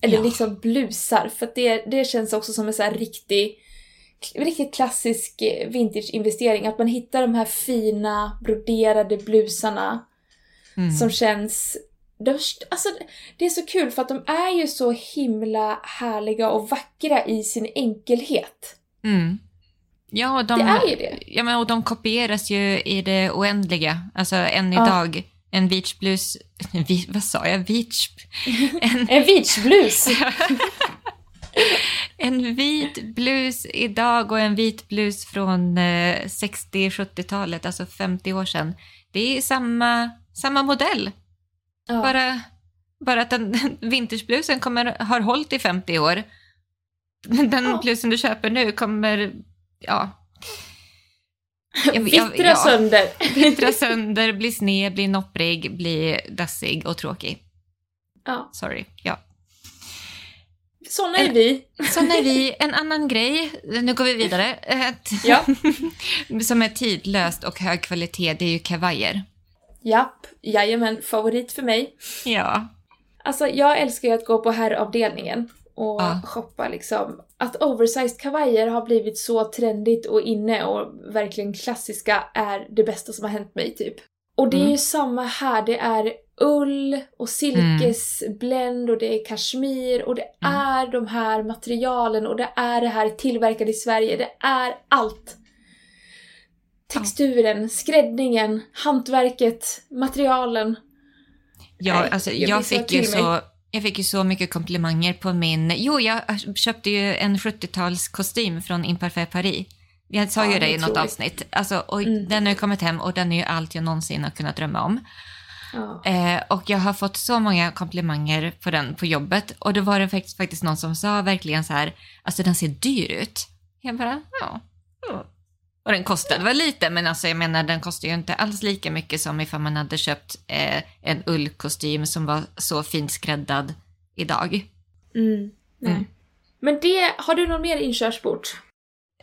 Eller Ja. liksom blusar, för att det, det känns också som en så här riktig, riktigt klassisk eh, vintage-investering. Att man hittar de här fina broderade blusarna Mm. som känns... De, alltså, det är så kul för att de är ju så himla härliga och vackra i sin enkelhet. Mm. Ja, och de, Det är ju det. Ja, men och de kopieras ju i det oändliga. Alltså än Ja. idag. En beachblus... Vad sa jag? Beach... En, En beachblus! En vit blus idag och en vit blus från eh, 60-70-talet, alltså 50 år sedan. Det är samma, samma modell. Ja. Bara, bara att den, vintageblusen kommer, har hållit i 50 år. Den Ja. blusen du köper nu kommer, ja... Jag- Vittra ja. sönder. Vittra sönder, bli sned, bli nopprig, bli dassig och tråkig. Ja. Sorry. Ja. Såna är vi. Sen är vi en annan grej, nu går vi vidare, Ja. som är tidlöst och hög kvalitet, det är ju kavajer. Japp, jajamän, favorit för mig. Ja. Alltså jag älskar ju att gå på herravdelningen och Ja. shoppa liksom. Att oversized kavajer har blivit så trendigt och inne och verkligen klassiska är det bästa som har hänt mig typ. Och det är Mm. ju samma här, det är ull och silkesbländ och det är kashmir och det Mm. är de här materialen och det är det här tillverkade i Sverige, det är allt. Texturen, skräddningen, hantverket, materialen. Ja, Nej, alltså, jag jag, fick ju så, jag fick ju så mycket komplimanger på min... Jo, jag köpte ju en 70-talskostym från Imparfait Paris. Jag sa Ja, ju det i något avsnitt. Alltså, och Mm. Den har ju kommit hem och den är ju allt jag någonsin har kunnat drömma om. Ja. Eh, och jag har fått så många komplimanger på den på jobbet. Och då var det faktiskt, faktiskt någon som sa verkligen så här, alltså den ser dyr ut. Jag bara, ja. ja. Och den kostade väl lite, men alltså jag menar den kostar ju inte alls lika mycket som ifall man hade köpt eh, en ullkostym som var så fint skräddad idag. Mm, nej. Mm. Men det, har du någon mer inkörsport?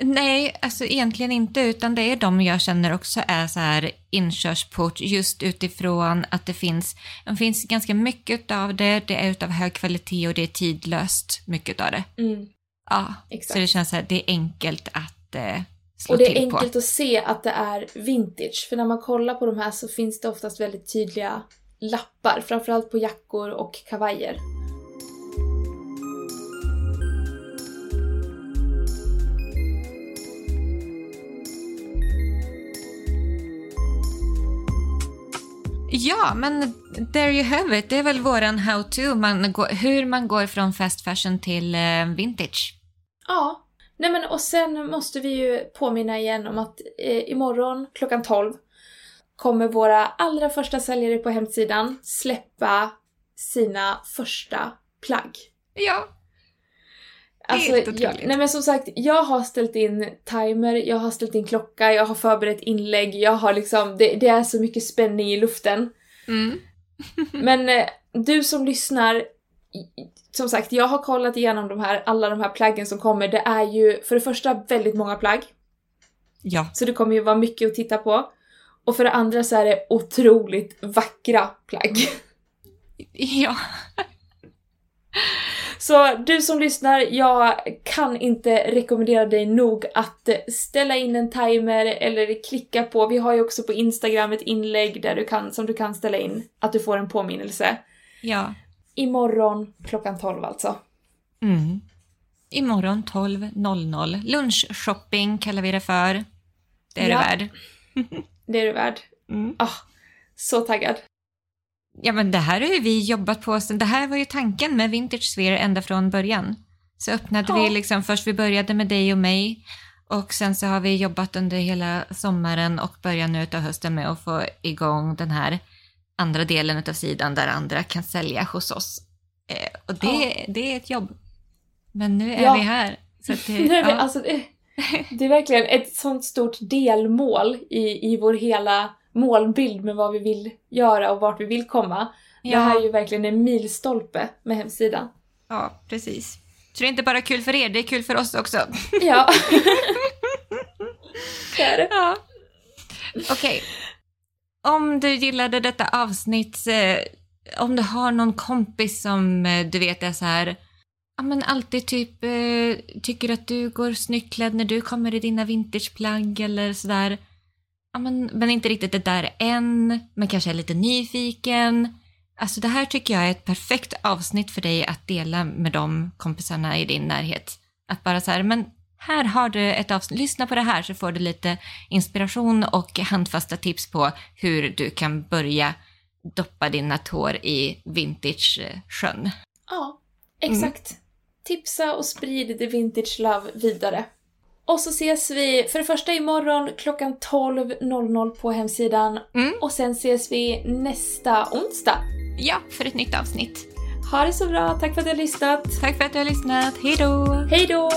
Nej, alltså egentligen inte, utan det är de jag känner också är så här inkörsport just utifrån att det finns, det finns ganska mycket av det, det är utav hög kvalitet och det är tidlöst, mycket av det. Mm, Ja, exakt. så det känns så här, det är enkelt att eh, slå och det är till enkelt på. att se att det är vintage, för när man kollar på de här så finns det oftast väldigt tydliga lappar, framförallt på jackor och kavajer. Ja, men there you have it. Det är väl våran how-to, man går, hur man går från fast fashion till eh, vintage. Ja. Nej men och sen måste vi ju påminna igen om att eh, imorgon klockan 12 kommer våra allra första säljare på hemsidan släppa sina första plagg. Ja, Alltså, Helt jag, otroligt. nej men som sagt, jag har ställt in timer, jag har ställt in klocka, jag har förberett inlägg, jag har liksom, det, det är så mycket spänning i luften. mm. Men eh, du som lyssnar, som sagt, jag har kollat igenom de här, alla de här plaggen som kommer. Det är ju för det första väldigt många plagg, ja. så det kommer ju vara mycket att titta på. Och för det andra så är det otroligt vackra plagg. ja. Så du som lyssnar, jag kan inte rekommendera dig nog att ställa in en timer eller klicka på, vi har ju också på Instagram ett inlägg där du kan, som du kan ställa in, att du får en påminnelse. ja. Imorgon klockan 12 alltså. Mm. Imorgon 12.00. Lunchshopping kallar vi det för. Det är Ja. du värd. Det är du värd. Mm. Ah, så taggad. Ja, men det här har ju vi jobbat på. Det här var ju tanken med Vintage Sphere ända från början. Så öppnade Ja. vi liksom, först vi började med dig och mig och sen så har vi jobbat under hela sommaren och början nu av hösten med att få igång den här andra delen av sidan där andra kan sälja hos oss. Eh, och det, det är ett jobb. Men nu är Ja. vi här. Så det, vi, ja. alltså, det, det är verkligen ett sånt stort delmål i, i vår hela målbild med vad vi vill göra och vart vi vill komma. Det här är ju verkligen en milstolpe med hemsidan. Ja, precis. Så det är inte bara kul för er, det är kul för oss också. Ja. det är det. Ja. Okej. Om du gillade detta avsnitt, eh, om du har någon kompis som eh, du vet är så här, ja men alltid typ eh, tycker att du går snyggt klädd när du kommer i dina vintageplagg eller sådär. Ja men, men inte riktigt det där än, men kanske är lite nyfiken. Alltså det här tycker jag är ett perfekt avsnitt för dig att dela med de kompisarna i din närhet. Att bara så här, men här har du ett avsnitt, lyssna på det här så får du lite inspiration och handfasta tips på hur du kan börja doppa dina tår i vintage-sjön. Ja, exakt. tipsa och sprid the vintage love vidare. Och så ses vi för det första imorgon klockan 12.00 på hemsidan Mm. och sen ses vi nästa onsdag. Ja, för ett nytt avsnitt. Ha det så bra, tack för att du har lyssnat. Tack för att du har lyssnat. Hej då! Hej då!